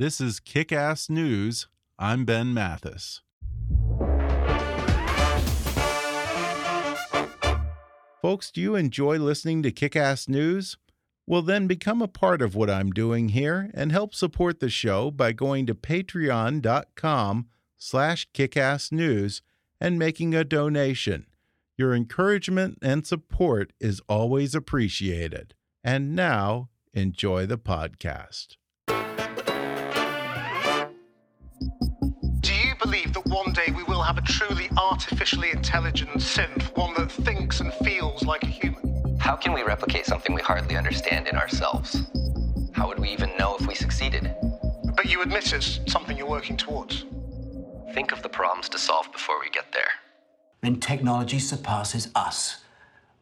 This is Kick Ass News. I'm Ben Mathis. Folks, do you enjoy listening to Kick Ass News? Well, then become a part of what I'm doing here and help support the show by going to patreon.com slash kickassnews and making a donation. Your encouragement and support is always appreciated. And now, enjoy the podcast. Do you believe that one day we will have a truly artificially intelligent synth, one that thinks and feels like a human? How can we replicate something we hardly understand in ourselves? How would we even know if we succeeded? But you admit it's something you're working towards. Think of the problems to solve before we get there. When technology surpasses us,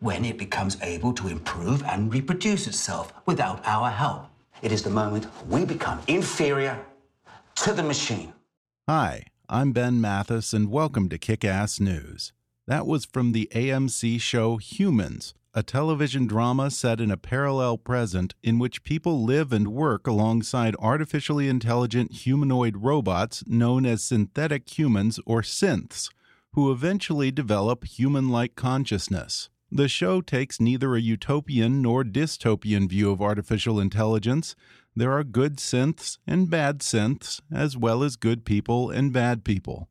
when it becomes able to improve and reproduce itself without our help. It is the moment we become inferior to the machine. Hi, I'm Ben Mathis, and welcome to Kick Ass News. That was from the AMC show Humans, a television drama set in a parallel present in which people live and work alongside artificially intelligent humanoid robots known as synthetic humans or synths, who eventually develop human like consciousness. The show takes neither a utopian nor dystopian view of artificial intelligence. There are good synths and bad synths, as well as good people and bad people.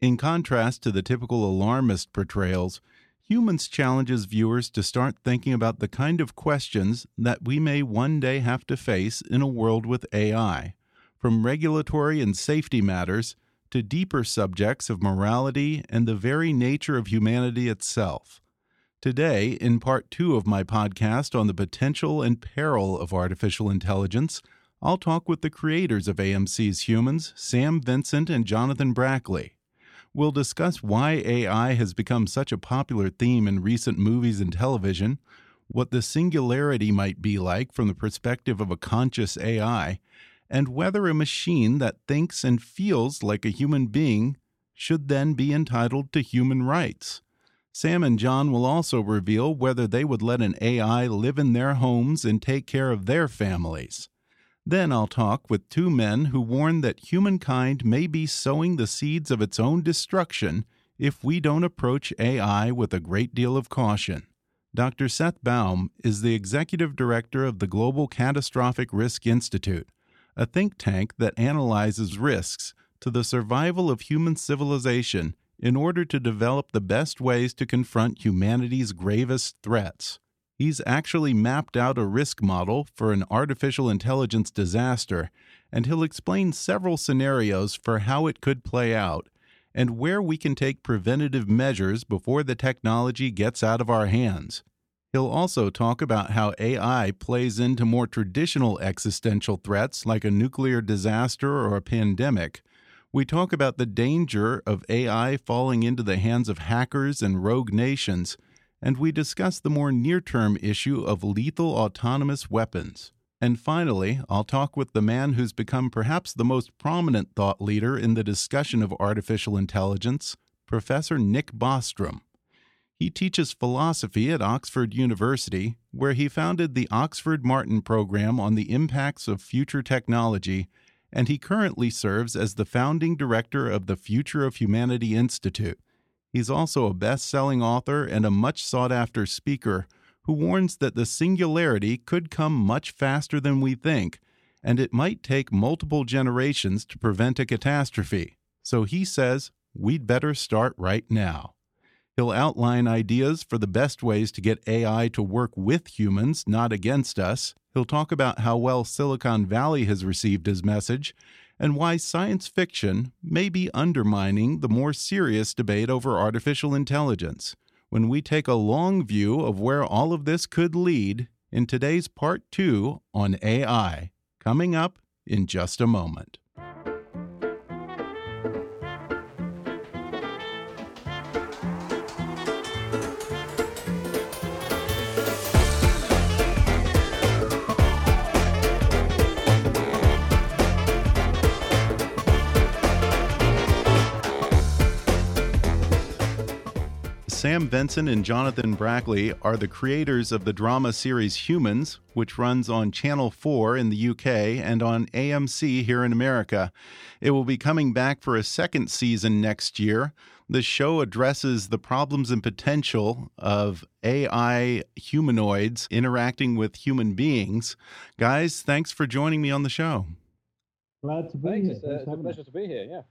In contrast to the typical alarmist portrayals, Humans challenges viewers to start thinking about the kind of questions that we may one day have to face in a world with AI, from regulatory and safety matters to deeper subjects of morality and the very nature of humanity itself. Today, in part two of my podcast on the potential and peril of artificial intelligence, I'll talk with the creators of AMC's Humans, Sam Vincent and Jonathan Brackley. We'll discuss why AI has become such a popular theme in recent movies and television, what the singularity might be like from the perspective of a conscious AI, and whether a machine that thinks and feels like a human being should then be entitled to human rights. Sam and John will also reveal whether they would let an AI live in their homes and take care of their families. Then I'll talk with two men who warn that humankind may be sowing the seeds of its own destruction if we don't approach AI with a great deal of caution. Dr. Seth Baum is the executive director of the Global Catastrophic Risk Institute, a think tank that analyzes risks to the survival of human civilization in order to develop the best ways to confront humanity's gravest threats. He's actually mapped out a risk model for an artificial intelligence disaster, and he'll explain several scenarios for how it could play out and where we can take preventative measures before the technology gets out of our hands. He'll also talk about how AI plays into more traditional existential threats like a nuclear disaster or a pandemic. We talk about the danger of AI falling into the hands of hackers and rogue nations, and we discuss the more near term issue of lethal autonomous weapons. And finally, I'll talk with the man who's become perhaps the most prominent thought leader in the discussion of artificial intelligence, Professor Nick Bostrom. He teaches philosophy at Oxford University, where he founded the Oxford Martin program on the impacts of future technology, and he currently serves as the founding director of the Future of Humanity Institute. He's also a best selling author and a much sought after speaker who warns that the singularity could come much faster than we think, and it might take multiple generations to prevent a catastrophe. So he says we'd better start right now. He'll outline ideas for the best ways to get AI to work with humans, not against us. He'll talk about how well Silicon Valley has received his message and why science fiction may be undermining the more serious debate over artificial intelligence when we take a long view of where all of this could lead in today's part two on AI, coming up in just a moment. Sam Vincent and Jonathan Brackley are the creators of the drama series Humans, which runs on Channel 4 in the UK and on AMC here in America. It will be coming back for a second season next year. The show addresses the problems and potential of AI humanoids interacting with human beings. Guys, thanks for joining me on the show. Glad to be Thanks. here. It's, uh, it's a pleasure to be here. Yeah.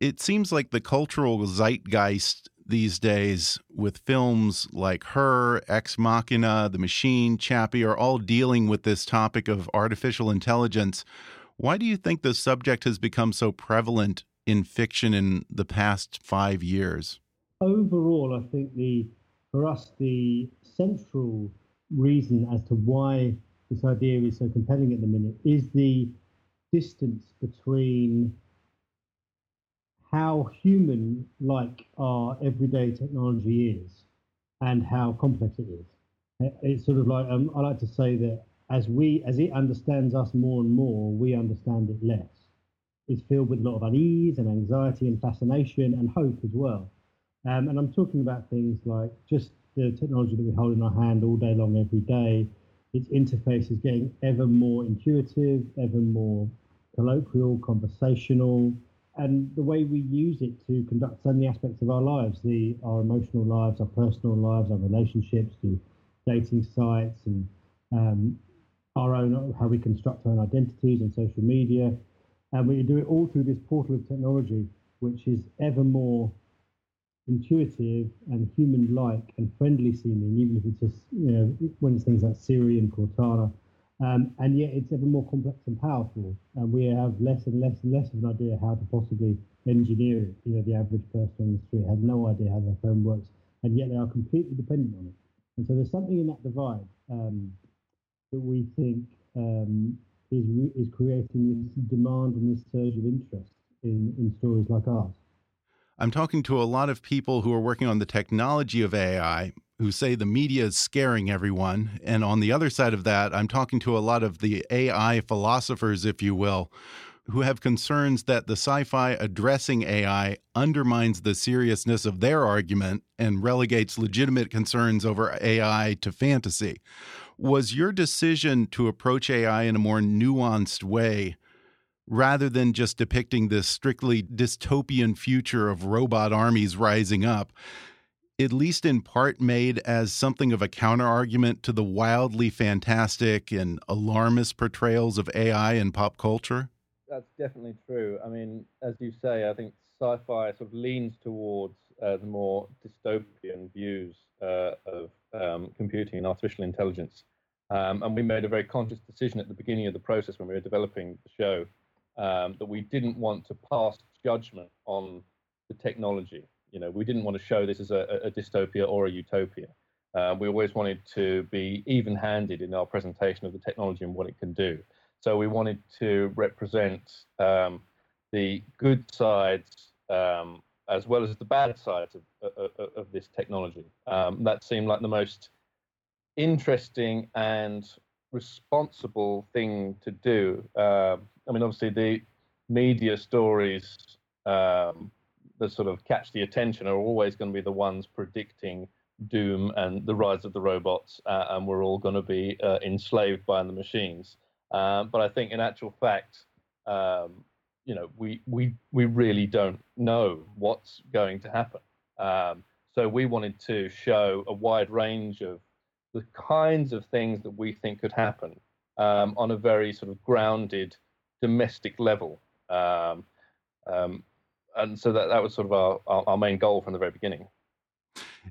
It seems like the cultural zeitgeist these days with films like Her, Ex Machina, The Machine, Chappie are all dealing with this topic of artificial intelligence. Why do you think the subject has become so prevalent in fiction in the past five years? Overall, I think the for us the central reason as to why this idea is so compelling at the minute is the distance between how human like our everyday technology is and how complex it is. It's sort of like um, I like to say that as we as it understands us more and more, we understand it less. It's filled with a lot of unease and anxiety and fascination and hope as well. Um, and I'm talking about things like just the technology that we hold in our hand all day long, every day. Its interface is getting ever more intuitive, ever more colloquial, conversational, and the way we use it to conduct so many aspects of our lives, the our emotional lives, our personal lives, our relationships, to dating sites and um, our own how we construct our own identities and social media, and we do it all through this portal of technology, which is ever more intuitive and human-like and friendly seeming, even if it's just you know when it's things like Siri and Cortana, um, and yet it's ever more complex and powerful, and we have less and less and less of an idea how to possibly engineer it. You know, the average person on the street has no idea how their phone works, and yet they are completely dependent on it. And so there's something in that divide um, that we think um, is is creating this demand and this surge of interest in, in stories like ours. I'm talking to a lot of people who are working on the technology of AI who say the media is scaring everyone. And on the other side of that, I'm talking to a lot of the AI philosophers, if you will, who have concerns that the sci fi addressing AI undermines the seriousness of their argument and relegates legitimate concerns over AI to fantasy. Was your decision to approach AI in a more nuanced way? rather than just depicting this strictly dystopian future of robot armies rising up, at least in part made as something of a counter argument to the wildly fantastic and alarmist portrayals of AI in pop culture? That's definitely true. I mean, as you say, I think sci-fi sort of leans towards uh, the more dystopian views uh, of um, computing and artificial intelligence. Um, and we made a very conscious decision at the beginning of the process when we were developing the show um, that we didn't want to pass judgment on the technology. You know, we didn't want to show this as a, a dystopia or a utopia. Uh, we always wanted to be even-handed in our presentation of the technology and what it can do. So we wanted to represent um, the good sides um, as well as the bad sides of, of, of this technology. Um, that seemed like the most interesting and responsible thing to do. Um, I mean, obviously, the media stories um, that sort of catch the attention are always going to be the ones predicting doom and the rise of the robots, uh, and we're all going to be uh, enslaved by the machines. Um, but I think, in actual fact, um, you know, we we we really don't know what's going to happen. Um, so we wanted to show a wide range of the kinds of things that we think could happen um, on a very sort of grounded domestic level. Um, um, and so that, that was sort of our, our, our main goal from the very beginning.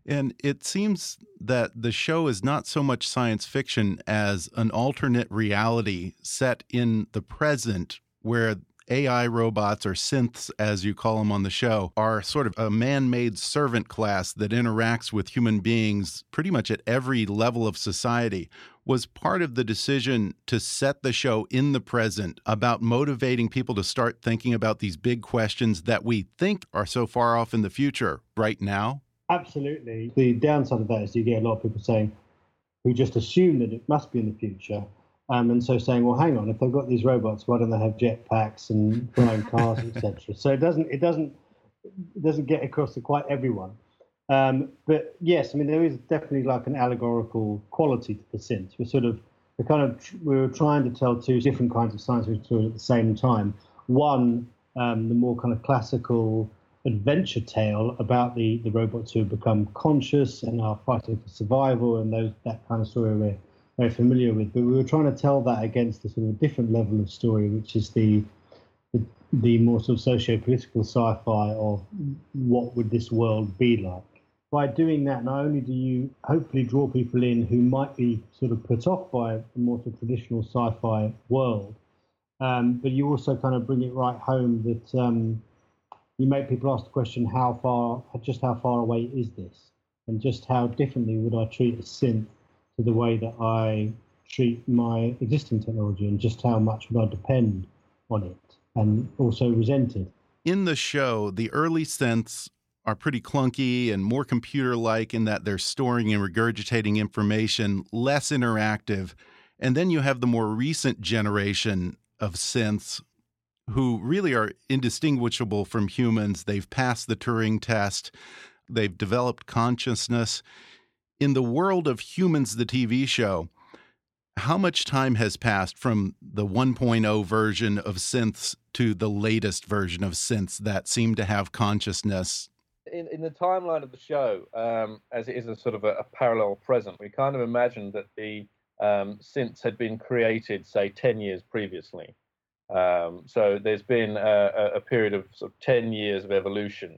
And it seems that the show is not so much science fiction as an alternate reality set in the present where AI robots or synths, as you call them on the show, are sort of a man made servant class that interacts with human beings pretty much at every level of society. Was part of the decision to set the show in the present about motivating people to start thinking about these big questions that we think are so far off in the future right now? Absolutely. The downside of that is you get a lot of people saying, we just assume that it must be in the future. Um, and so saying, well, hang on, if they've got these robots, why don't they have jetpacks and flying cars, etc.? So it doesn't, it doesn't, it doesn't get across to quite everyone. Um, but yes, I mean there is definitely like an allegorical quality to the synth. We're sort of, we're kind of, we're trying to tell two different kinds of science fiction at the same time. One, um, the more kind of classical adventure tale about the, the robots who have become conscious and are fighting for survival and those that kind of story we're very familiar with. But we were trying to tell that against a sort of different level of story, which is the the, the more sort of socio-political sci-fi of what would this world be like. By doing that, not only do you hopefully draw people in who might be sort of put off by a more sort of traditional sci-fi world, um, but you also kind of bring it right home that um, you make people ask the question, how far, just how far away is this? And just how differently would I treat a synth to the way that I treat my existing technology and just how much would I depend on it and also resent it? In the show, the early synths are pretty clunky and more computer like in that they're storing and regurgitating information, less interactive. And then you have the more recent generation of synths who really are indistinguishable from humans. They've passed the Turing test, they've developed consciousness. In the world of Humans, the TV show, how much time has passed from the 1.0 version of synths to the latest version of synths that seem to have consciousness? In, in the timeline of the show, um, as it is a sort of a, a, parallel present, we kind of imagined that the um, synths had been created, say, 10 years previously. Um, so there's been a, a, period of sort of 10 years of evolution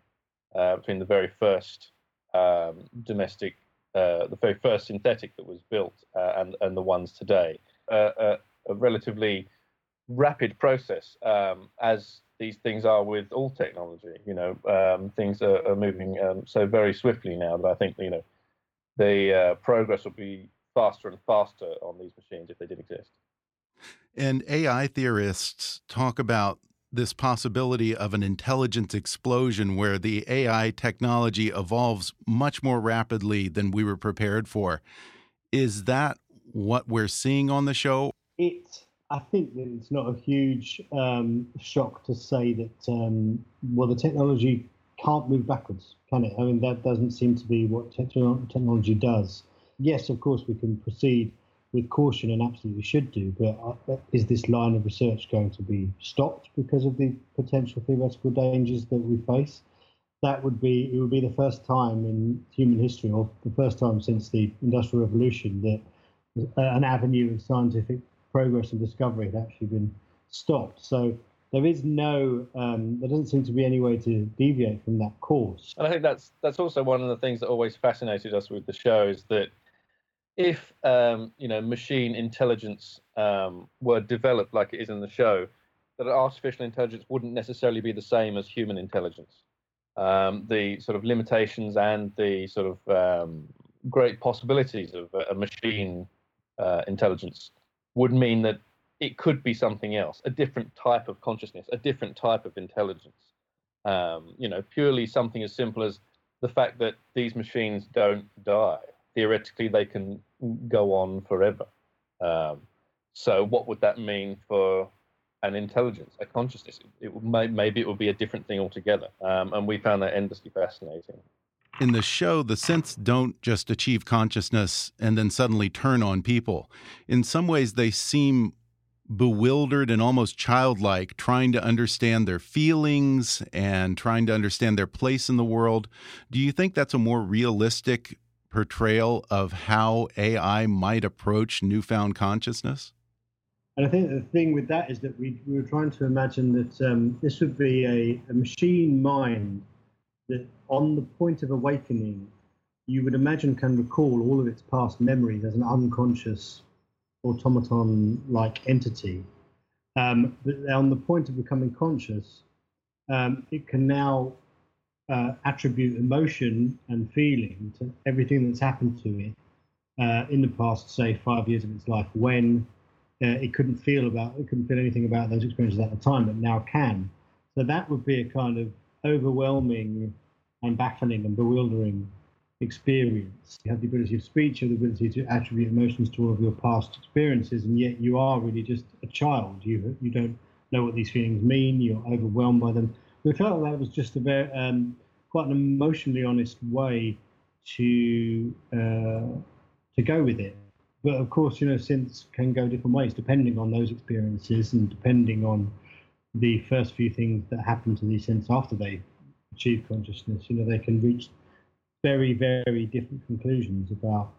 uh, between the very first um, domestic, uh, the very first synthetic that was built uh, and, and the ones today. a relatively rapid process, um, as these things are with all technology. You know, um, things are, are moving um, so very swiftly now that I think, you know, the uh, progress will be faster and faster on these machines if they did exist. And AI theorists talk about this possibility of an intelligence explosion where the AI technology evolves much more rapidly than we were prepared for. Is that what we're seeing on the show? It, I think that it's not a huge um, shock to say that, um, well, the technology can't move backwards, can it? I mean, that doesn't seem to be what technology does. Yes, of course, we can proceed with caution and absolutely should do. But uh, is this line of research going to be stopped because of the potential theoretical dangers that we face? That would be it would be the first time in human history, or the first time since the Industrial Revolution, that an avenue of scientific progress and discovery had actually been stopped. So there is no, um, there doesn't seem to be any way to deviate from that course. And I think that's that's also one of the things that always fascinated us with the show is that if um, you know machine intelligence um, were developed like it is in the show, that artificial intelligence wouldn't necessarily be the same as human intelligence. Um, the sort of limitations and the sort of um, great possibilities of a, machine uh, intelligence would mean that it could be something else, a different type of consciousness, a different type of intelligence. Um, you know, purely something as simple as the fact that these machines don't die theoretically they can go on forever. Um, so what would that mean for an intelligence, a consciousness? It, it may, maybe it would be a different thing altogether. Um, and we found that endlessly fascinating. In the show, the synths don't just achieve consciousness and then suddenly turn on people. In some ways, they seem bewildered and almost childlike, trying to understand their feelings and trying to understand their place in the world. Do you think that's a more realistic portrayal of how AI might approach newfound consciousness? And I think the thing with that is that we, we were trying to imagine that um, this would be a, a machine mind that, on the point of awakening, you would imagine can recall all of its past memories as an unconscious automaton like entity. Um, but on the point of becoming conscious, um, it can now uh, attribute emotion and feeling to everything that's happened to it uh, in the past, say, five years of its life, when uh, it couldn't feel about it couldn't feel anything about those experiences at the time, but now can. So that would be a kind of overwhelming and baffling and bewildering experience. You have the ability of speech, you have the ability to attribute emotions to all of your past experiences, and yet you are really just a child. You you don't know what these feelings mean. You're overwhelmed by them. We felt that was just a very um, quite an emotionally honest way to uh, to go with it. But of course, you know, synths can go different ways depending on those experiences and depending on the first few things that happen to these synths after they achieve consciousness. You know, they can reach very, very different conclusions about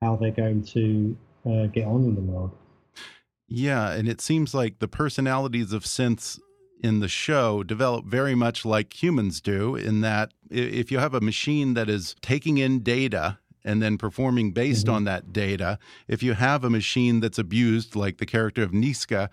how they're going to uh, get on in the world. Yeah, and it seems like the personalities of synths in the show develop very much like humans do, in that if you have a machine that is taking in data and then performing based mm -hmm. on that data. If you have a machine that's abused, like the character of Niska,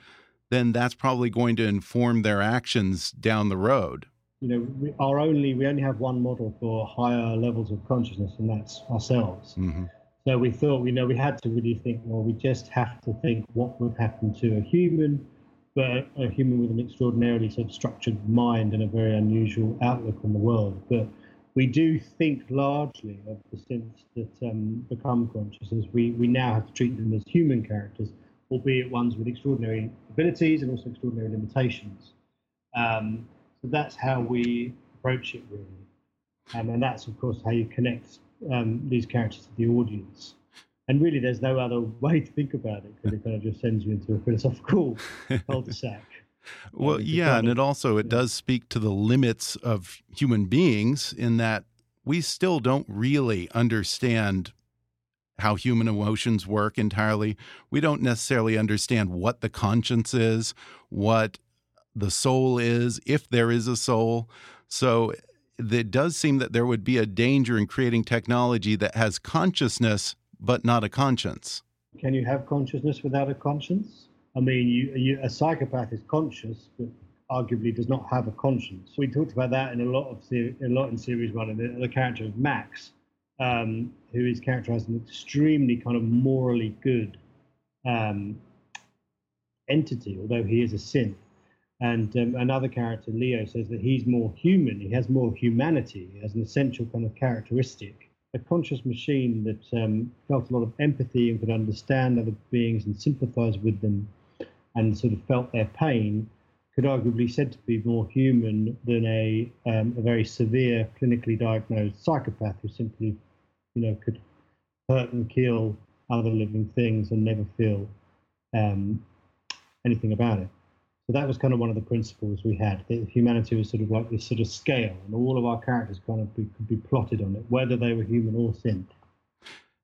then that's probably going to inform their actions down the road. You know, we are only we only have one model for higher levels of consciousness, and that's ourselves. Mm -hmm. So we thought, you know, we had to really think. Well, we just have to think what would happen to a human, but a human with an extraordinarily sort of structured mind and a very unusual outlook on the world. But we do think largely of the synths that um, become conscious as we, we now have to treat them as human characters, albeit ones with extraordinary abilities and also extraordinary limitations. Um, so that's how we approach it, really. And that's, of course, how you connect um, these characters to the audience. And really, there's no other way to think about it because it kind of just sends you into a philosophical cul-de-sac. Well, yeah, and it also it does speak to the limits of human beings in that we still don't really understand how human emotions work entirely. We don't necessarily understand what the conscience is, what the soul is, if there is a soul. So it does seem that there would be a danger in creating technology that has consciousness but not a conscience. Can you have consciousness without a conscience? I mean, you, you, a psychopath is conscious, but arguably does not have a conscience. We talked about that in a lot of a lot in series one, and the, the character of Max, um, who is characterized as an extremely kind of morally good um, entity, although he is a synth. And um, another character, Leo, says that he's more human. He has more humanity. Has an essential kind of characteristic a conscious machine that um, felt a lot of empathy and could understand other beings and sympathize with them and sort of felt their pain could arguably said to be more human than a, um, a very severe clinically diagnosed psychopath who simply, you know, could hurt and kill other living things and never feel um, anything about it. So that was kind of one of the principles we had. That humanity was sort of like this sort of scale, and all of our characters kind of be, could be plotted on it, whether they were human or synth.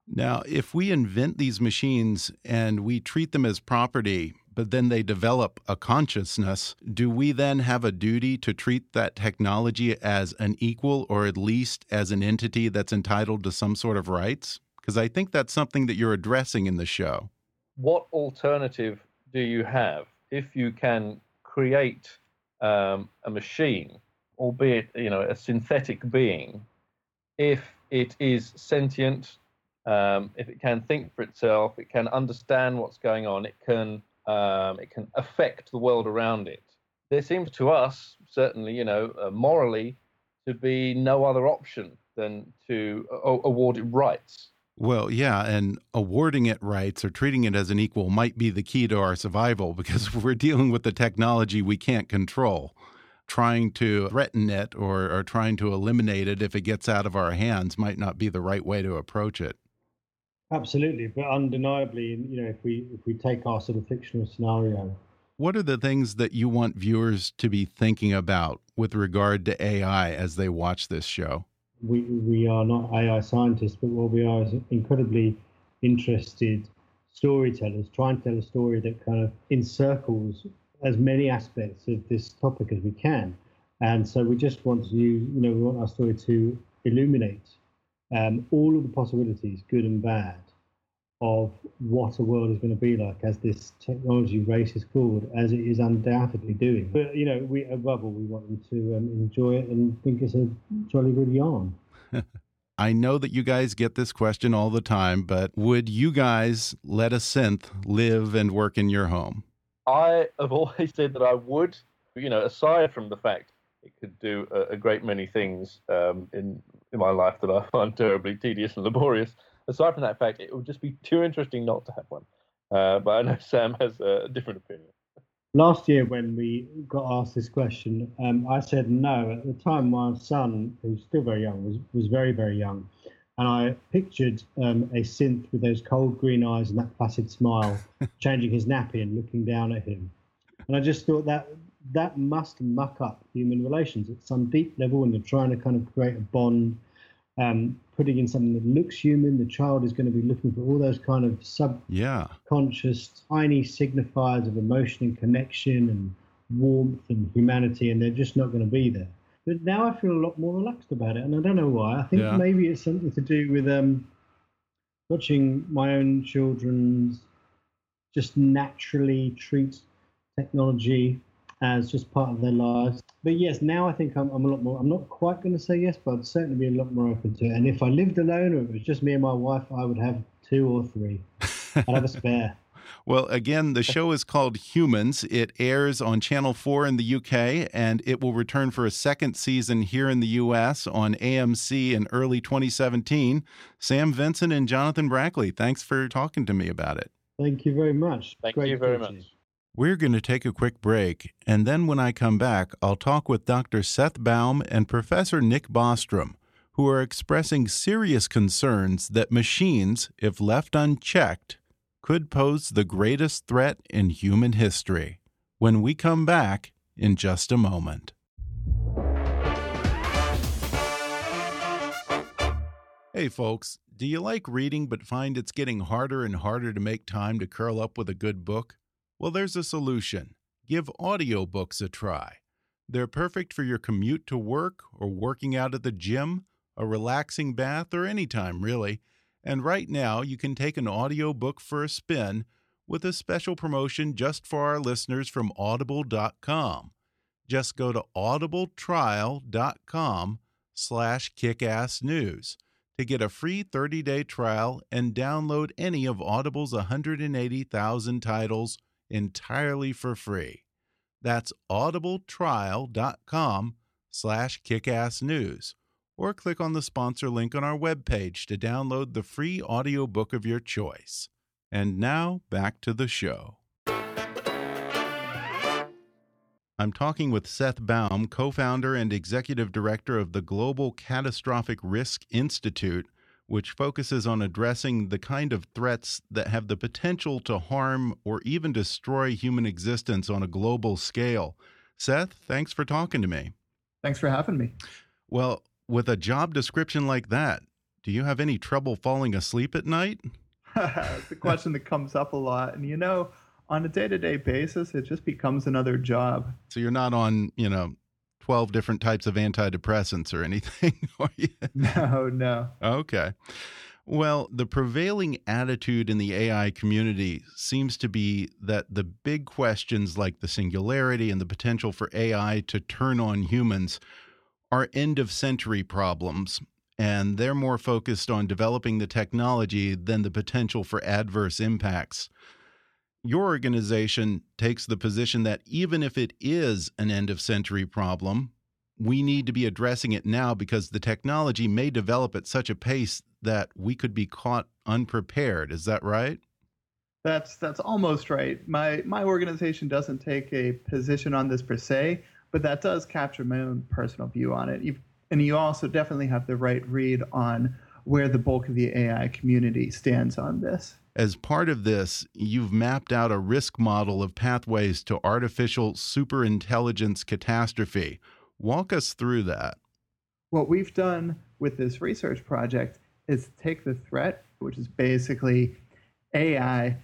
Now, if we invent these machines and we treat them as property, but then they develop a consciousness, do we then have a duty to treat that technology as an equal or at least as an entity that's entitled to some sort of rights? Because I think that's something that you're addressing in the show. What alternative do you have? If you can create um, a machine, albeit you know a synthetic being, if it is sentient, um, if it can think for itself, it can understand what's going on, it can um, it can affect the world around it. There seems to us, certainly, you know, uh, morally, to be no other option than to uh, award it rights. Well, yeah, and awarding it rights or treating it as an equal might be the key to our survival because we're dealing with the technology we can't control. Trying to threaten it or, or trying to eliminate it if it gets out of our hands might not be the right way to approach it. Absolutely, but undeniably, you know, if we if we take our sort of fictional scenario, what are the things that you want viewers to be thinking about with regard to AI as they watch this show? We we are not AI scientists, but what we are is incredibly interested storytellers trying to tell a story that kind of encircles as many aspects of this topic as we can. And so we just want to, you know, we want our story to illuminate um, all of the possibilities, good and bad, of what a world is going to be like as this technology race is called, as it is undoubtedly doing. But you know, we above all, we want them to um, enjoy it and think it's a jolly good yarn. I know that you guys get this question all the time, but would you guys let a synth live and work in your home? I have always said that I would. You know, aside from the fact it could do a, a great many things um, in in my life that I find terribly tedious and laborious. Aside from that fact, it would just be too interesting not to have one. Uh, but I know Sam has a different opinion. Last year, when we got asked this question, um, I said no. At the time, my son, who's still very young, was, was very, very young. And I pictured um, a synth with those cold green eyes and that placid smile, changing his nappy and looking down at him. And I just thought that that must muck up human relations at some deep level when you're trying to kind of create a bond um, putting in something that looks human. The child is going to be looking for all those kind of subconscious, yeah. tiny signifiers of emotion and connection and warmth and humanity, and they're just not going to be there. But now I feel a lot more relaxed about it, and I don't know why. I think yeah. maybe it's something to do with um, watching my own children's just naturally treat technology as just part of their lives. But yes, now I think I'm, I'm a lot more. I'm not quite going to say yes, but I'd certainly be a lot more open to it. And if I lived alone or it was just me and my wife, I would have two or three. I'd have a spare. Well, again, the show is called Humans. It airs on Channel 4 in the UK, and it will return for a second season here in the US on AMC in early 2017. Sam Vincent and Jonathan Brackley, thanks for talking to me about it. Thank you very much. Thank Great you very much. You. We're going to take a quick break, and then when I come back, I'll talk with Dr. Seth Baum and Professor Nick Bostrom, who are expressing serious concerns that machines, if left unchecked, could pose the greatest threat in human history. When we come back in just a moment. Hey, folks, do you like reading but find it's getting harder and harder to make time to curl up with a good book? Well, there's a solution. Give audiobooks a try. They're perfect for your commute to work or working out at the gym, a relaxing bath, or any time, really. And right now, you can take an audiobook for a spin with a special promotion just for our listeners from audible.com. Just go to audibletrial.com slash kickassnews to get a free 30-day trial and download any of Audible's 180,000 titles entirely for free. That's audibletrial.com slash kickassnews or click on the sponsor link on our webpage to download the free audiobook of your choice. And now back to the show. I'm talking with Seth Baum, co founder and executive director of the Global Catastrophic Risk Institute, which focuses on addressing the kind of threats that have the potential to harm or even destroy human existence on a global scale. Seth, thanks for talking to me. Thanks for having me. Well, with a job description like that, do you have any trouble falling asleep at night? it's a question that comes up a lot. And you know, on a day to day basis, it just becomes another job. So you're not on, you know, 12 different types of antidepressants or anything, are you? No, no. Okay. Well, the prevailing attitude in the AI community seems to be that the big questions like the singularity and the potential for AI to turn on humans are end of century problems. And they're more focused on developing the technology than the potential for adverse impacts your organization takes the position that even if it is an end of century problem, we need to be addressing it now because the technology may develop at such a pace that we could be caught unprepared. Is that right? That's that's almost right. My my organization doesn't take a position on this per se, but that does capture my own personal view on it. You've, and you also definitely have the right read on where the bulk of the AI community stands on this. As part of this, you've mapped out a risk model of pathways to artificial superintelligence catastrophe. Walk us through that. What we've done with this research project is take the threat, which is basically AI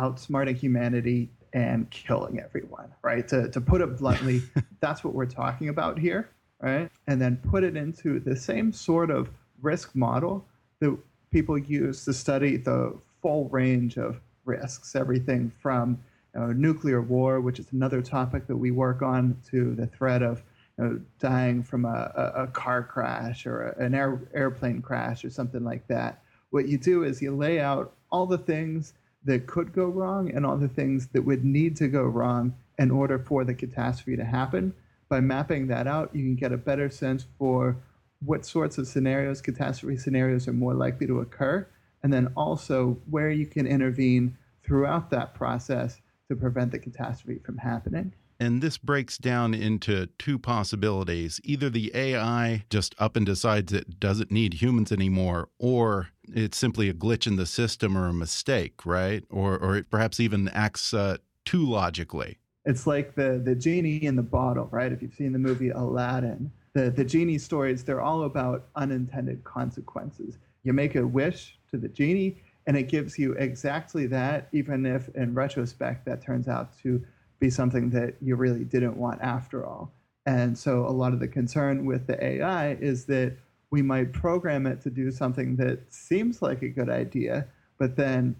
outsmarting humanity and killing everyone, right? To, to put it bluntly, that's what we're talking about here, right? And then put it into the same sort of risk model that people use to study the full range of risks, everything from you know, nuclear war, which is another topic that we work on, to the threat of you know, dying from a, a, car crash or a, an air, airplane crash or something like that. What you do is you lay out all the things that could go wrong and all the things that would need to go wrong in order for the catastrophe to happen. By mapping that out, you can get a better sense for what sorts of scenarios, catastrophe scenarios, are more likely to occur, and then also where you can intervene throughout that process to prevent the catastrophe from happening. And this breaks down into two possibilities. Either the AI just up and decides it doesn't need humans anymore, or it's simply a glitch in the system or a mistake, right? Or, or it perhaps even acts uh, too logically. It's like the, the genie in the bottle, right? If you've seen the movie Aladdin, the, the genie stories, they're all about unintended consequences. You make a wish to the genie, and it gives you exactly that, even if in retrospect that turns out to be something that you really didn't want after all. And so a lot of the concern with the AI is that we might program it to do something that seems like a good idea, but then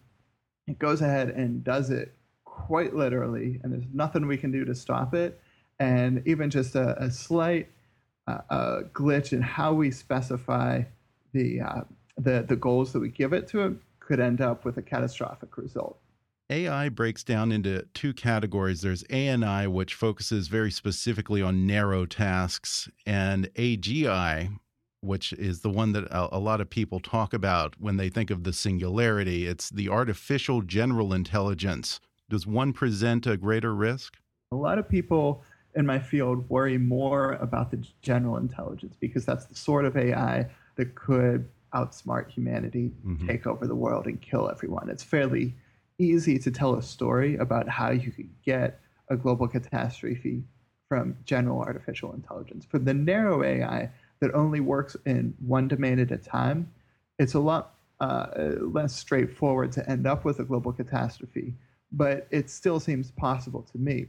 it goes ahead and does it quite literally, and there's nothing we can do to stop it. And even just a, a slight uh, glitch in how we specify the, uh, the the goals that we give it to it could end up with a catastrophic result. AI breaks down into two categories. There's ANI, which focuses very specifically on narrow tasks, and AGI, which is the one that a, lot of people talk about when they think of the singularity. It's the artificial general intelligence. Does one present a greater risk? A lot of people in my field worry more about the general intelligence because that's the sort of AI that could outsmart humanity, mm -hmm. take over the world, and kill everyone. It's fairly easy to tell a story about how you could get a global catastrophe from general artificial intelligence. For the narrow AI that only works in one domain at a time, it's a lot uh, less straightforward to end up with a global catastrophe, but it still seems possible to me.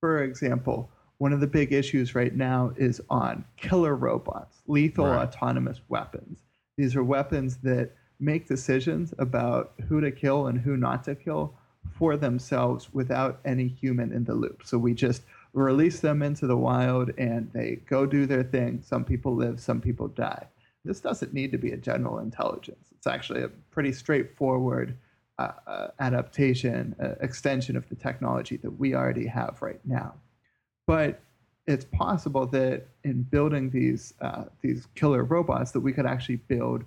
For example, one of the big issues right now is on killer robots, lethal right. autonomous weapons. These are weapons that make decisions about who to kill and who not to kill for themselves without any human in the loop. So we just release them into the wild and they go do their thing. Some people live, some people die. This doesn't need to be a general intelligence. It's actually a pretty straightforward uh, uh, adaptation, uh, extension of the technology that we already have right now. But it's possible that in building these uh, these killer robots, that we could actually build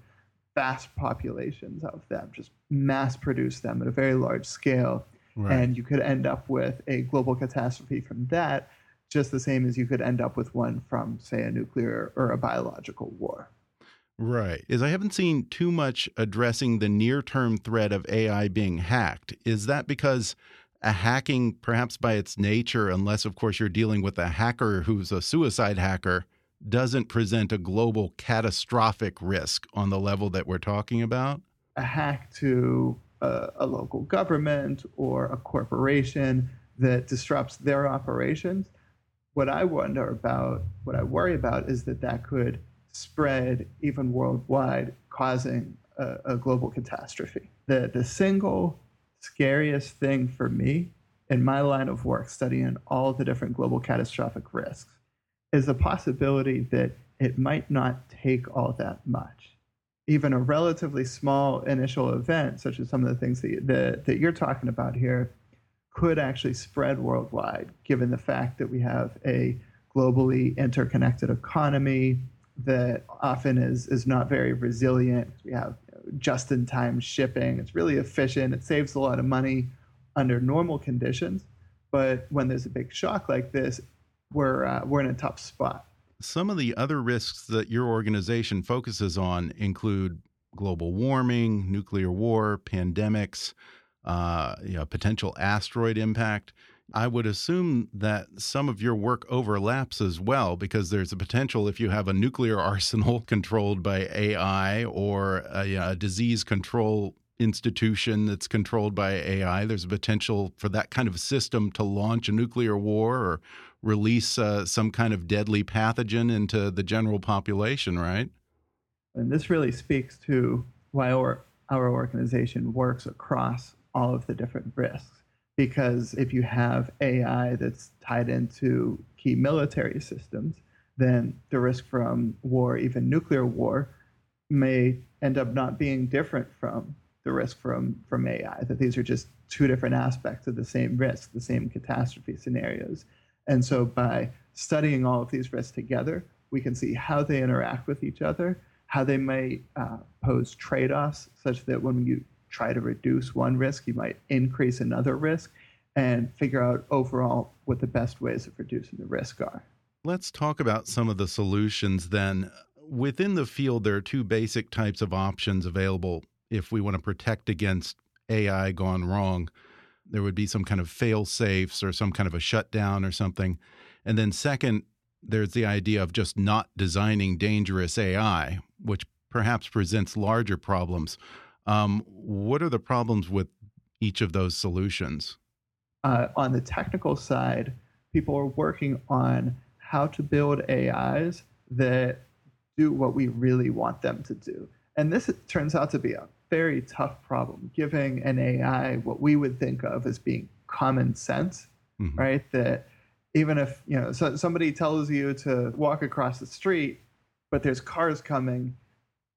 vast populations of them, just mass produce them at a very large scale. Right. And you could end up with a global catastrophe from that, just the same as you could end up with one from, say, a nuclear or a biological war. Right. Is I haven't seen too much addressing the near term threat of AI being hacked. Is that because a hacking, perhaps by its nature, unless, of course, you're dealing with a hacker who's a suicide hacker, doesn't present a global catastrophic risk on the level that we're talking about? A hack to a, a local government or a corporation that disrupts their operations. What I wonder about, what I worry about, is that that could spread even worldwide, causing a, a global catastrophe. The, the single scariest thing for me in my line of work, studying all the different global catastrophic risks, is the possibility that it might not take all that much. Even a relatively small initial event, such as some of the things that, that, that you're talking about here, could actually spread worldwide, given the fact that we have a globally interconnected economy that often is, is not very resilient. We have you just in time shipping, it's really efficient, it saves a lot of money under normal conditions. But when there's a big shock like this, we're uh, we're in a tough spot. Some of the other risks that your organization focuses on include global warming, nuclear war, pandemics. uh, you know, potential asteroid impact. I would assume that some of your work overlaps as well, because there's a potential if you have a nuclear arsenal controlled by AI or a, a disease control institution that's controlled by AI, there's a potential for that kind of system to launch a nuclear war or release uh, some kind of deadly pathogen into the general population, right? And this really speaks to why our, our organization works across all of the different risks because if you have AI that's tied into key military systems, then the risk from war, even nuclear war, may end up not being different from the risk from, from AI, that these are just two different aspects of the same risk, the same catastrophe scenarios. And so by studying all of these risks together, we can see how they interact with each other, how they may uh, pose trade offs, such that when you try to reduce one risk, you might increase another risk and figure out overall what the best ways of reducing the risk are. Let's talk about some of the solutions then. Within the field, there are two basic types of options available if we want to protect against AI gone wrong. There would be some kind of fail safes or some kind of a shutdown or something. And then, second, there's the idea of just not designing dangerous AI, which perhaps presents larger problems. Um, what are the problems with each of those solutions? Uh, on the technical side, people are working on how to build AIs that do what we really want them to do. And this turns out to be a very tough problem, giving an AI what we would think of as being common sense, mm-hmm. right? That even if you know so somebody tells you to walk across the street, but there's cars coming,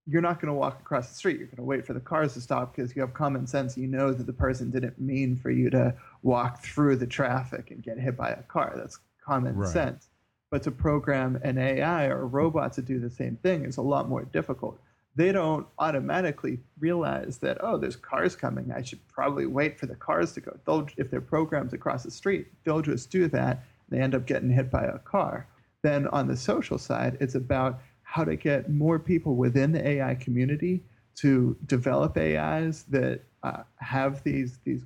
you're not going to walk across the street. You're going to wait for the cars to stop because you have common sense. You know that the person didn't mean for you to walk through the traffic and get hit by a car. That's common right. sense. But to program an AI or a robot to do the same thing is a lot more difficult. They don't automatically realize that, oh, there's cars coming. I should probably wait for the cars to go. They'll, if they're programmed across the street, they'll just do that. They end up getting hit by a car. Then on the social side, it's about how to get more people within the AI community to develop AIs that uh, have these these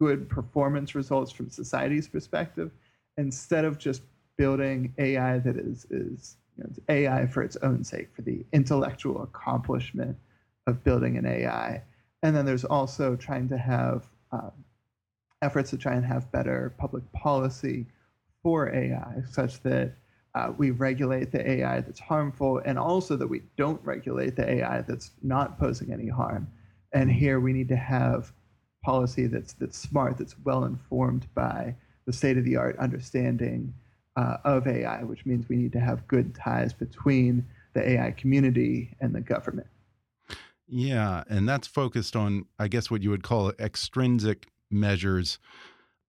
good performance results from society's perspective, instead of just building AI that is is you know, AI for its own sake, for the intellectual accomplishment of building an AI. And then there's also trying to have um, efforts to try and have better public policy for AI, such that uh, we regulate the AI that's harmful, and also that we don't regulate the AI that's not posing any harm. And here we need to have policy that's that's smart, that's well informed by the state of the art understanding uh, of AI, which means we need to have good ties between the AI community and the government. Yeah, and that's focused on, I guess, what you would call extrinsic measures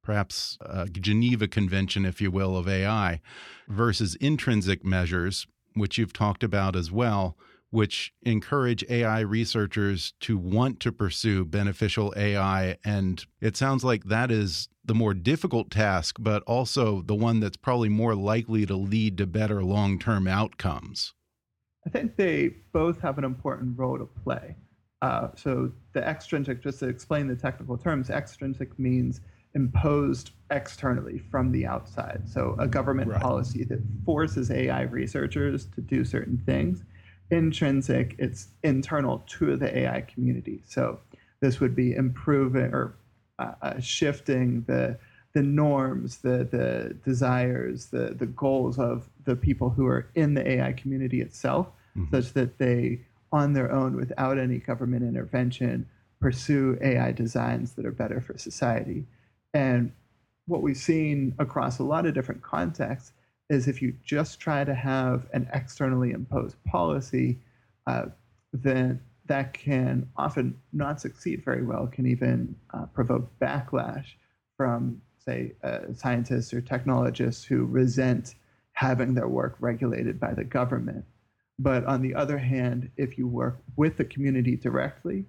perhaps a Geneva Convention, if you will, of AI, versus intrinsic measures, which you've talked about as well, which encourage AI researchers to want to pursue beneficial AI. And it sounds like that is the more difficult task, but also the one that's probably more likely to lead to better long term outcomes. I think they both have an important role to play. Uh, so, the extrinsic, just to explain the technical terms, extrinsic means imposed externally from the outside. So a government right. policy that forces AI researchers to do certain things. Intrinsic, it's internal to the AI community. So this would be improving or uh, uh, shifting the the norms, the the desires, the the goals of the people who are in the AI community itself, mm-hmm. such that they, on their own, without any government intervention, pursue AI designs that are better for society. And what we've seen across a lot of different contexts is if you just try to have an externally imposed policy, uh, then that can often not succeed very well, can even uh, provoke backlash from, say, uh, scientists or technologists who resent having their work regulated by the government. But on the other hand, if you work with the community directly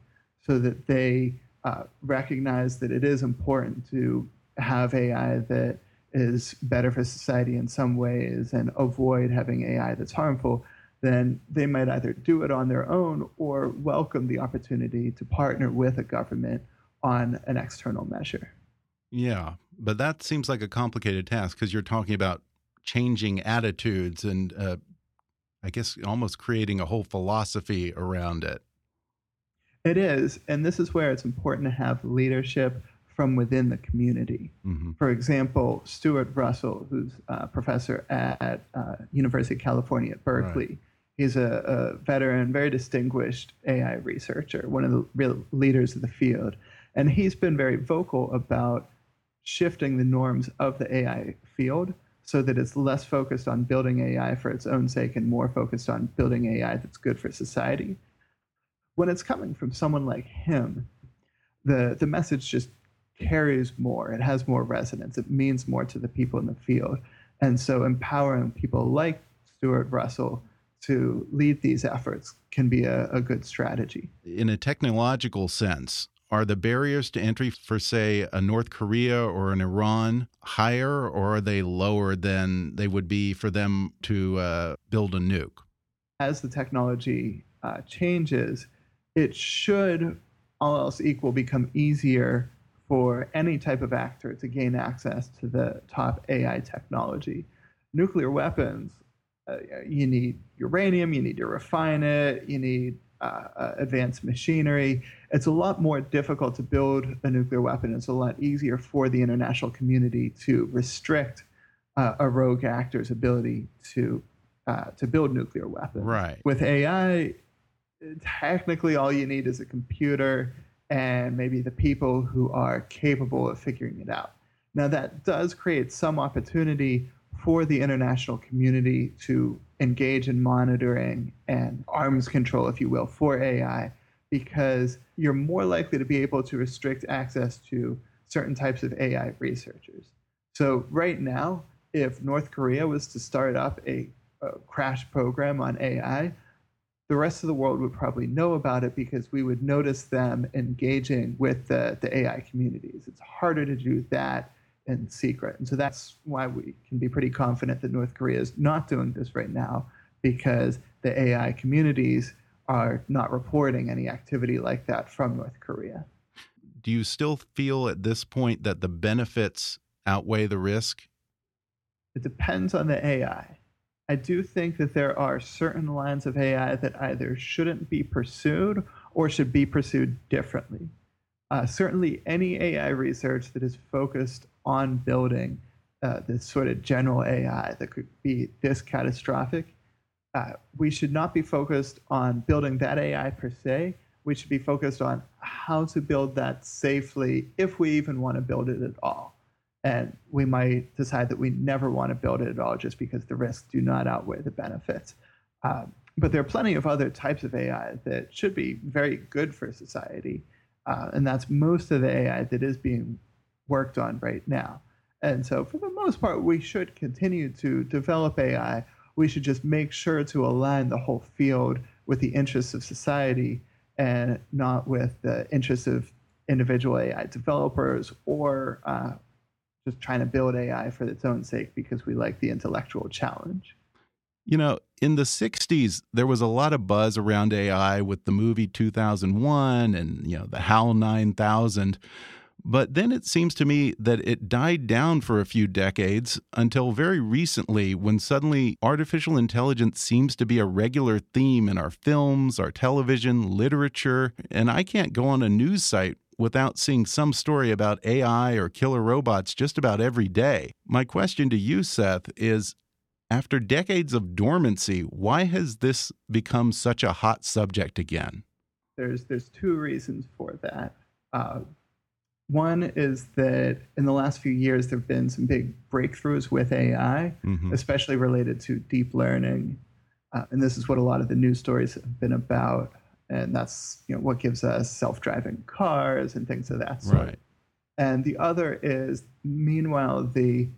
so that they uh, recognize that it is important to have AI that is better for society in some ways and avoid having AI that's harmful, then they might either do it on their own or welcome the opportunity to partner with a government on an external measure. Yeah, but that seems like a complicated task because you're talking about changing attitudes and uh, I guess almost creating a whole philosophy around it. It is, and this is where it's important to have leadership from within the community. Mm -hmm. For example, Stuart Russell, who's a professor at uh, University of California at Berkeley, right. he's a, a, veteran, very distinguished AI researcher, one of the real leaders of the field, and he's been very vocal about shifting the norms of the AI field so that it's less focused on building AI for its own sake and more focused on building AI that's good for society. When it's coming from someone like him, the, the message just carries more. It has more resonance. It means more to the people in the field. And so empowering people like Stuart Russell to lead these efforts can be a, a good strategy. In a technological sense, are the barriers to entry for, say, a North Korea or an Iran higher, or are they lower than they would be for them to uh, build a nuke? As the technology uh, changes, it should, all else equal, become easier for any type of actor to gain access to the top AI technology. Nuclear weapons, uh, you need uranium, you need to refine it, you need uh, uh, advanced machinery. It's a lot more difficult to build a nuclear weapon. It's a lot easier for the international community to restrict uh, a rogue actor's ability to uh, to build nuclear weapons. Right. With AI, technically all you need is a computer and maybe the people who are capable of figuring it out. Now that does create some opportunity for the international community to engage in monitoring and arms control, if you will, for AI, because you're more likely to be able to restrict access to certain types of AI researchers. So, right now, if North Korea was to start up a, a crash program on AI, the rest of the world would probably know about it because we would notice them engaging with the, the AI communities. It's harder to do that in secret. And so that's why we can be pretty confident that North Korea is not doing this right now because the AI communities are not reporting any activity like that from North Korea. Do you still feel at this point that the benefits outweigh the risk? It depends on the AI. I do think that there are certain lines of AI that either shouldn't be pursued or should be pursued differently. Uh, certainly, any AI research that is focused on building uh, this sort of general AI that could be this catastrophic, uh, we should not be focused on building that AI per se. We should be focused on how to build that safely if we even want to build it at all. And we might decide that we never want to build it at all just because the risks do not outweigh the benefits. Um, but there are plenty of other types of AI that should be very good for society. Uh, and that's most of the AI that is being worked on right now. And so, for the most part, we should continue to develop AI. We should just make sure to align the whole field with the interests of society and not with the interests of individual AI developers or uh, just trying to build AI for its own sake because we like the intellectual challenge. You know, in the 60s, there was a lot of buzz around AI with the movie 2001 and, you know, the HAL 9000. But then it seems to me that it died down for a few decades until very recently, when suddenly artificial intelligence seems to be a regular theme in our films, our television, literature. And I can't go on a news site without seeing some story about AI or killer robots just about every day. My question to you, Seth, is after decades of dormancy, why has this become such a hot subject again? There's there's two reasons for that. Uh, one is that in the last few years there have been some big breakthroughs with AI, mm -hmm. especially related to deep learning, uh, and this is what a lot of the news stories have been about and that's you know what gives us self-driving cars and things of that sort. Right. And the other is, meanwhile, the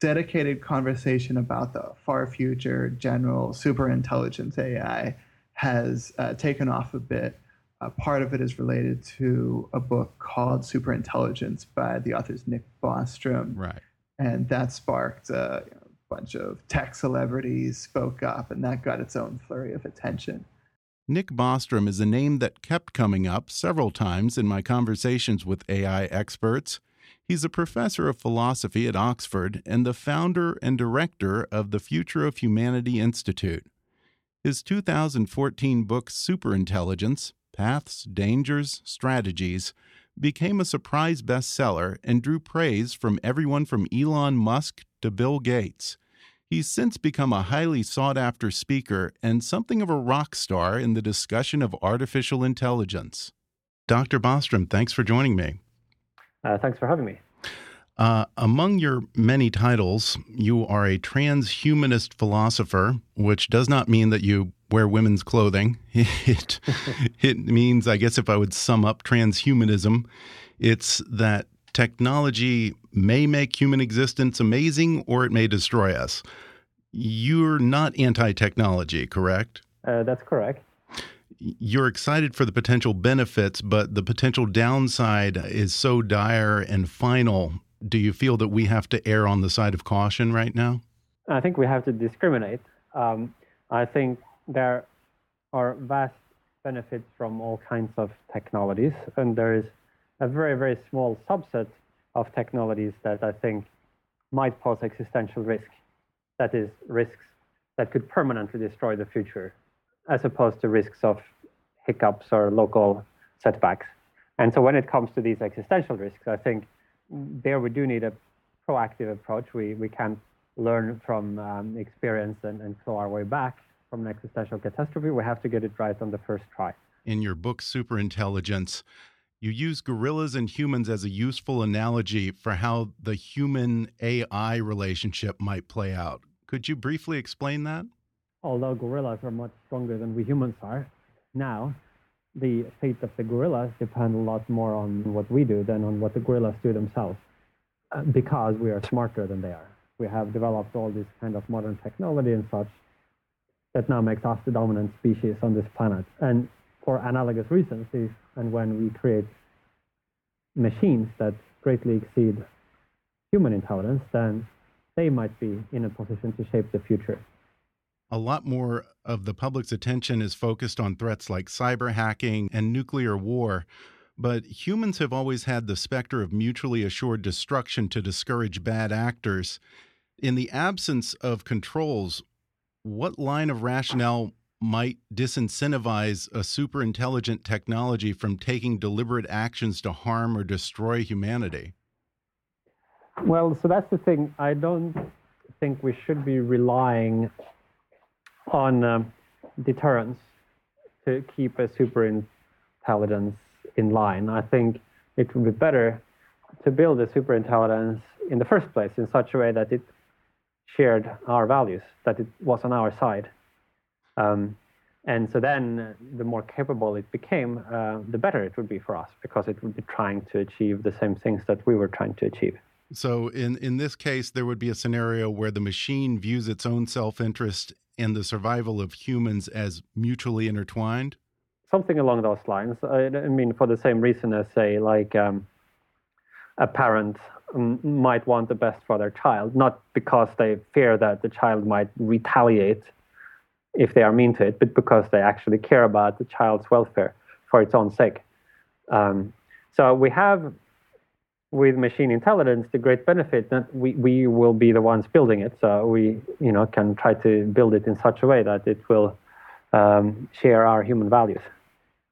dedicated conversation about the far future general superintelligence AI has uh, taken off a bit. Uh, part of it is related to a book called Superintelligence by the authors Nick Bostrom. Right. And that sparked uh, you know, a bunch of tech celebrities spoke up, and that got its own flurry of attention. Nick Bostrom is a name that kept coming up several times in my conversations with AI experts. He's a professor of philosophy at Oxford and the founder and director of the Future of Humanity Institute. His 2014 book Superintelligence Paths, Dangers, Strategies became a surprise bestseller and drew praise from everyone from Elon Musk to Bill Gates. He's since become a highly sought after speaker and something of a rock star in the discussion of artificial intelligence. Dr. Bostrom, thanks for joining me. Uh, thanks for having me. Uh, among your many titles, you are a transhumanist philosopher, which does not mean that you wear women's clothing. It, it means, I guess, if I would sum up transhumanism, it's that technology may make human existence amazing or it may destroy us. You're not anti technology, correct? Uh, that's correct. You're excited for the potential benefits, but the potential downside is so dire and final. Do you feel that we have to err on the side of caution right now? I think we have to discriminate. Um, I think there are vast benefits from all kinds of technologies, and there is a very, very small subset of technologies that I think might pose existential risk. That is, risks that could permanently destroy the future, as opposed to risks of hiccups or local setbacks. And so, when it comes to these existential risks, I think there we do need a proactive approach. We, we can't learn from um, experience and, and claw our way back from an existential catastrophe. We have to get it right on the first try. In your book, Superintelligence, you use gorillas and humans as a useful analogy for how the human AI relationship might play out. Could you briefly explain that? Although gorillas are much stronger than we humans are, now the fate of the gorillas depend a lot more on what we do than on what the gorillas do themselves, uh, because we are smarter than they are. We have developed all this kind of modern technology and such that now makes us the dominant species on this planet. And for analogous reasons, if and when we create machines that greatly exceed human intelligence, then they might be in a position to shape the future. A lot more of the public's attention is focused on threats like cyber hacking and nuclear war. But humans have always had the specter of mutually assured destruction to discourage bad actors. In the absence of controls, what line of rationale might disincentivize a super intelligent technology from taking deliberate actions to harm or destroy humanity? Well, so that's the thing. I don't think we should be relying on um, deterrence to keep a super intelligence in line. I think it would be better to build a super intelligence in the first place in such a way that it shared our values, that it was on our side. Um, and so then uh, the more capable it became, uh, the better it would be for us because it would be trying to achieve the same things that we were trying to achieve. So in, in this case, there would be a scenario where the machine views its own self-interest and the survival of humans as mutually intertwined? Something along those lines. I, I mean, for the same reason as, say, like um, a parent might want the best for their child, not because they fear that the child might retaliate if they are mean to it, but because they actually care about the child's welfare for its own sake. Um, so we have with machine intelligence the great benefit that we, we will be the ones building it. So we you know can try to build it in such a way that it will um, share our human values.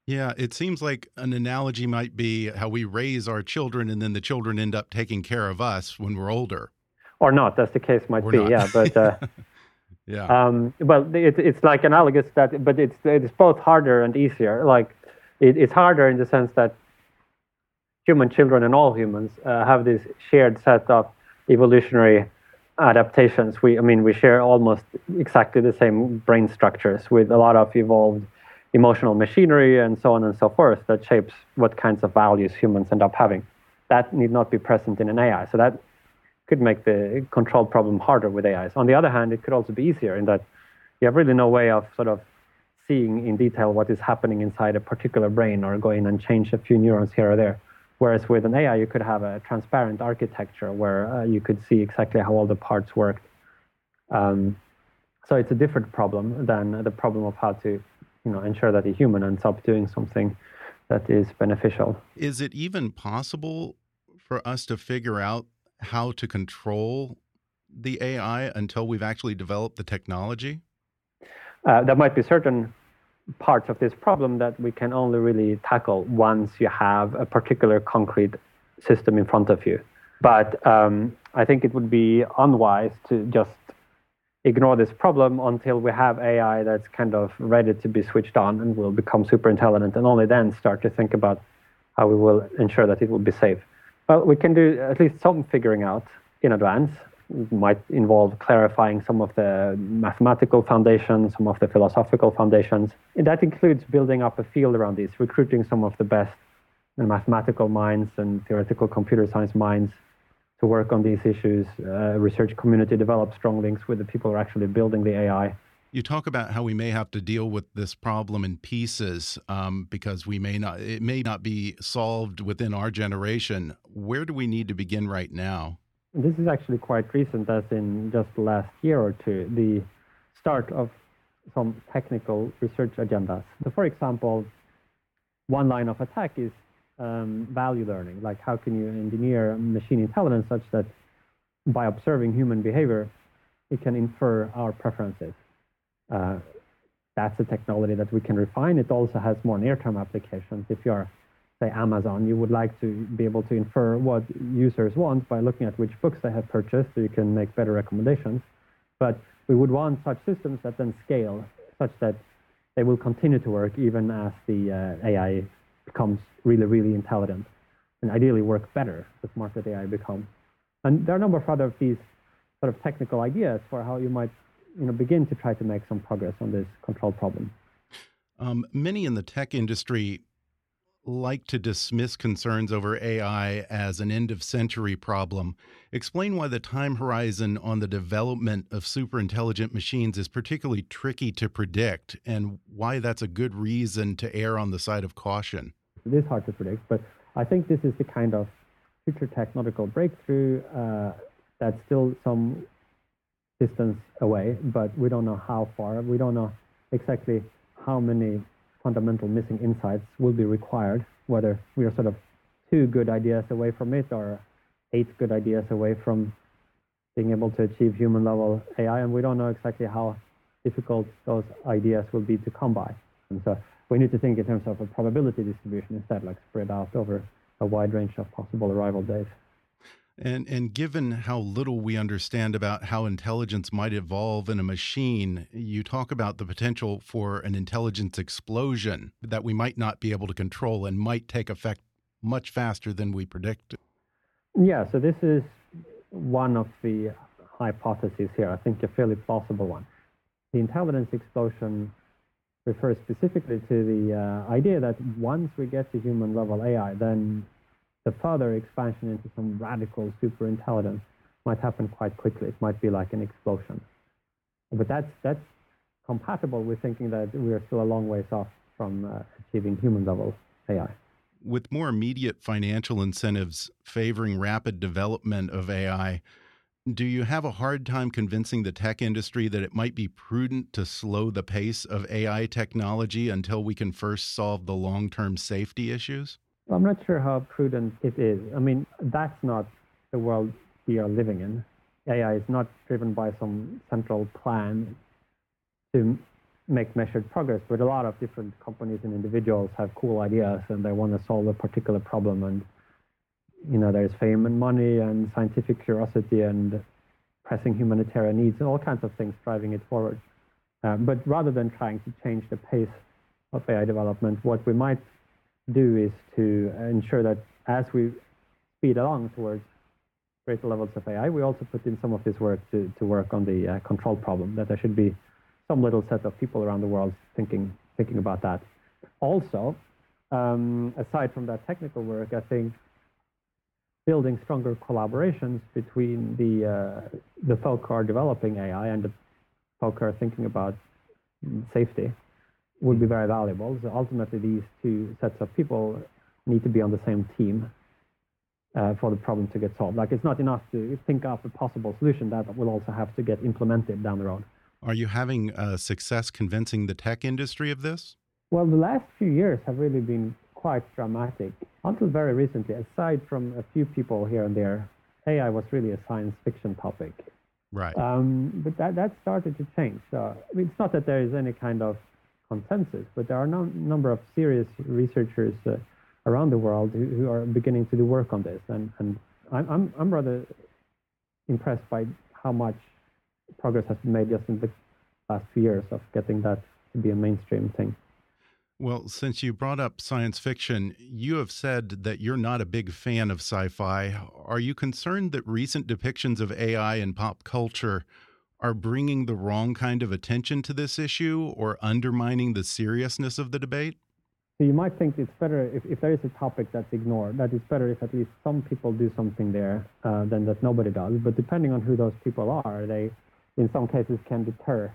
Yeah, it seems like an analogy might be how we raise our children and then the children end up taking care of us when we're older. Or not, as the case might or be, not. yeah. But uh, yeah. Um, well, it, it's like analogous that, but it's it's both harder and easier. Like it, it's harder in the sense that human children and all humans uh, have this shared set of evolutionary adaptations. We, I mean, we share almost exactly the same brain structures with a lot of evolved emotional machinery and so on and so forth that shapes what kinds of values humans end up having. That need not be present in an AI. So that could make the control problem harder with AIs. On the other hand, it could also be easier in that you have really no way of sort of seeing in detail what is happening inside a particular brain or go in and change a few neurons here or there. Whereas with an AI, you could have a transparent architecture where uh, you could see exactly how all the parts worked. Um, so it's a different problem than the problem of how to you know ensure that a human ends up doing something that is beneficial. Is it even possible for us to figure out how to control the AI until we've actually developed the technology? Uh, there might be certain parts of this problem that we can only really tackle once you have a particular concrete system in front of you. But um, I think it would be unwise to just ignore this problem until we have AI that's kind of ready to be switched on and will become super intelligent, and only then start to think about how we will ensure that it will be safe. Well, we can do at least some figuring out in advance. It might involve clarifying some of the mathematical foundations, some of the philosophical foundations. And that includes building up a field around these, recruiting some of the best mathematical minds and theoretical computer science minds to work on these issues. Uh, research community develop strong links with the people who are actually building the AI. You talk about how we may have to deal with this problem in pieces um, because we may not, it may not be solved within our generation. Where do we need to begin right now? This is actually quite recent, as in just last year or two, the start of some technical research agendas. So, for example, one line of attack is um, value learning. Like, how can you engineer machine intelligence such that by observing human behavior, it can infer our preferences? Uh, that's a technology that we can refine. It also has more near-term applications. If you're, say, Amazon, you would like to be able to infer what users want by looking at which books they have purchased, so you can make better recommendations. But we would want such systems that then scale such that they will continue to work even as the uh, AI becomes really, really intelligent, and ideally work better the smarter the AI becomes. And there are a number of other these sort of technical ideas for how you might you know, begin to try to make some progress on this control problem. Um, many in the tech industry like to dismiss concerns over AI as an end of century problem. Explain why the time horizon on the development of super intelligent machines is particularly tricky to predict and why that's a good reason to err on the side of caution. It is hard to predict, but I think this is the kind of future technological breakthrough uh, that's still some distance away, but we don't know how far. We don't know exactly how many fundamental missing insights will be required, whether we are sort of two good ideas away from it or eight good ideas away from being able to achieve human level AI. And we don't know exactly how difficult those ideas will be to come by. And so we need to think in terms of a probability distribution instead, like spread out over a wide range of possible arrival days. And and given how little we understand about how intelligence might evolve in a machine, you talk about the potential for an intelligence explosion that we might not be able to control and might take effect much faster than we predicted. Yeah, so this is one of the hypotheses here. I think a fairly plausible one. The intelligence explosion refers specifically to the uh, idea that once we get to human level AI, then the further expansion into some radical superintelligence might happen quite quickly. It might be like an explosion. But that's, that's compatible with thinking that we are still a long ways off from uh, achieving human level AI. With more immediate financial incentives favoring rapid development of AI, do you have a hard time convincing the tech industry that it might be prudent to slow the pace of AI technology until we can first solve the long term safety issues? I'm not sure how prudent it is. I mean, that's not the world we are living in. AI is not driven by some central plan to make measured progress, but a lot of different companies and individuals have cool ideas and they want to solve a particular problem. And, you know, there's fame and money and scientific curiosity and pressing humanitarian needs and all kinds of things driving it forward. Uh, but rather than trying to change the pace of AI development, what we might do is to ensure that as we speed along towards greater levels of AI, we also put in some of this work to, to work on the uh, control problem, that there should be some little set of people around the world thinking, thinking about that. Also, um, aside from that technical work, I think building stronger collaborations between the, uh, the folk who are developing AI and the folk who are thinking about safety would be very valuable. So ultimately, these two sets of people need to be on the same team uh, for the problem to get solved. Like it's not enough to think up a possible solution that will also have to get implemented down the road. Are you having uh, success convincing the tech industry of this? Well, the last few years have really been quite dramatic. Until very recently, aside from a few people here and there, AI was really a science fiction topic. Right. Um, but that, that started to change. So I mean, it's not that there is any kind of consensus, but there are a no, number of serious researchers uh, around the world who, who, are beginning to do work on this. And, and I'm, I'm, I'm rather impressed by how much progress has been made just in the last few years of getting that to be a mainstream thing. Well, since you brought up science fiction, you have said that you're not a big fan of sci fi. Are you concerned that recent depictions of AI in pop culture are bringing the wrong kind of attention to this issue or undermining the seriousness of the debate? So you might think it's better if, if there is a topic that's ignored, that it's better if at least some people do something there uh, than that nobody does. But depending on who those people are, they, in some cases, can deter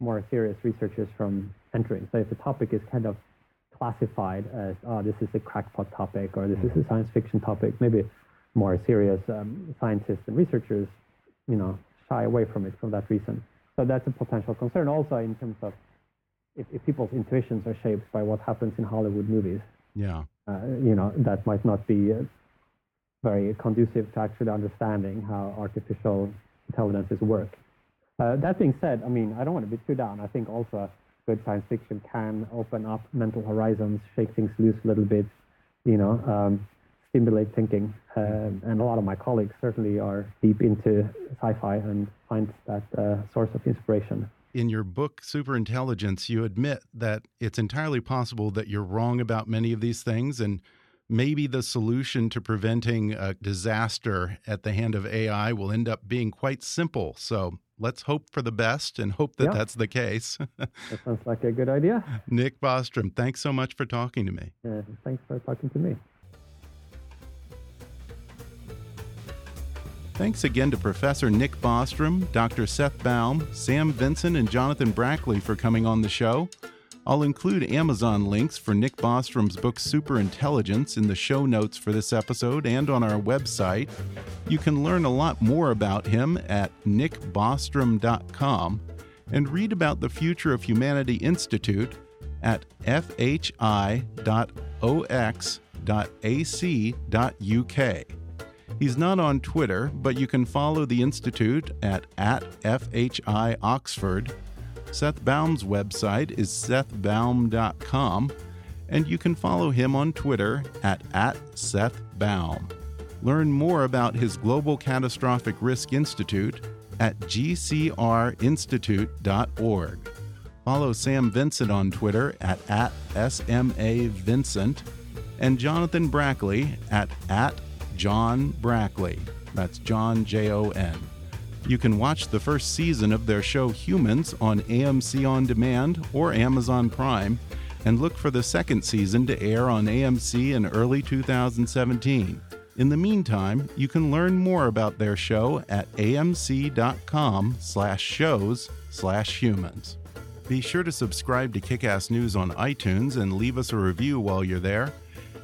more serious researchers from entering. So if the topic is kind of classified as, oh, this is a crackpot topic or this is a science fiction topic, maybe more serious um, scientists and researchers, you know, shy away from it for that reason. So that's a potential concern also in terms of if, if people's intuitions are shaped by what happens in Hollywood movies. Yeah. Uh, you know, that might not be uh, very conducive to actually understanding how artificial intelligences work. Uh, that being said, I mean, I don't want to be too down. I think also good science fiction can open up mental horizons, shake things loose a little bit, you know, um, stimulate thinking. Um, and a lot of my colleagues certainly are deep into sci-fi and find that uh, source of inspiration. In your book, Superintelligence, you admit that it's entirely possible that you're wrong about many of these things, and maybe the solution to preventing a disaster at the hand of AI will end up being quite simple. So let's hope for the best and hope that yeah. that's the case. that sounds like a good idea. Nick Bostrom, thanks so much for talking to me. Yeah, thanks for talking to me. Thanks again to Professor Nick Bostrom, Dr. Seth Baum, Sam Vincent, and Jonathan Brackley for coming on the show. I'll include Amazon links for Nick Bostrom's book Superintelligence in the show notes for this episode and on our website. You can learn a lot more about him at nickbostrom.com and read about the Future of Humanity Institute at fhi.ox.ac.uk. He's not on Twitter, but you can follow the Institute at, at FHI Oxford Seth Baum's website is sethbaum.com, and you can follow him on Twitter at, at Seth Baum. Learn more about his Global Catastrophic Risk Institute at gcrinstitute.org. Follow Sam Vincent on Twitter at, at SMAVincent and Jonathan Brackley at, at Jon Brackley. That's John J O N. You can watch the first season of their show Humans on AMC On Demand or Amazon Prime, and look for the second season to air on AMC in early 2017. In the meantime, you can learn more about their show at amc.com slash shows slash humans. Be sure to subscribe to Kickass News on iTunes and leave us a review while you're there.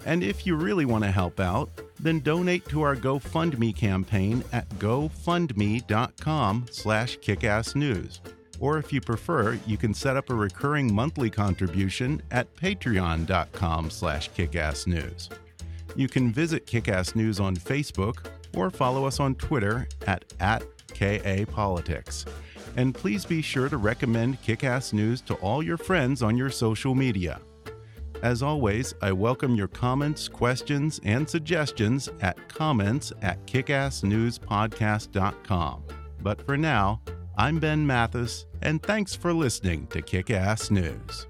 And if you really want to help out, then donate to our GoFundMe campaign at gofundme.com slash kickassnews. Or if you prefer, you can set up a recurring monthly contribution at patreon.com slash kickassnews. You can visit Kickass News on Facebook or follow us on Twitter at, at KAPolitics. And please be sure to recommend Kickass News to all your friends on your social media. As always, I welcome your comments, questions, and suggestions at comments at kickassnewspodcast.com. But for now, I'm Ben Mathis, and thanks for listening to Kickass News.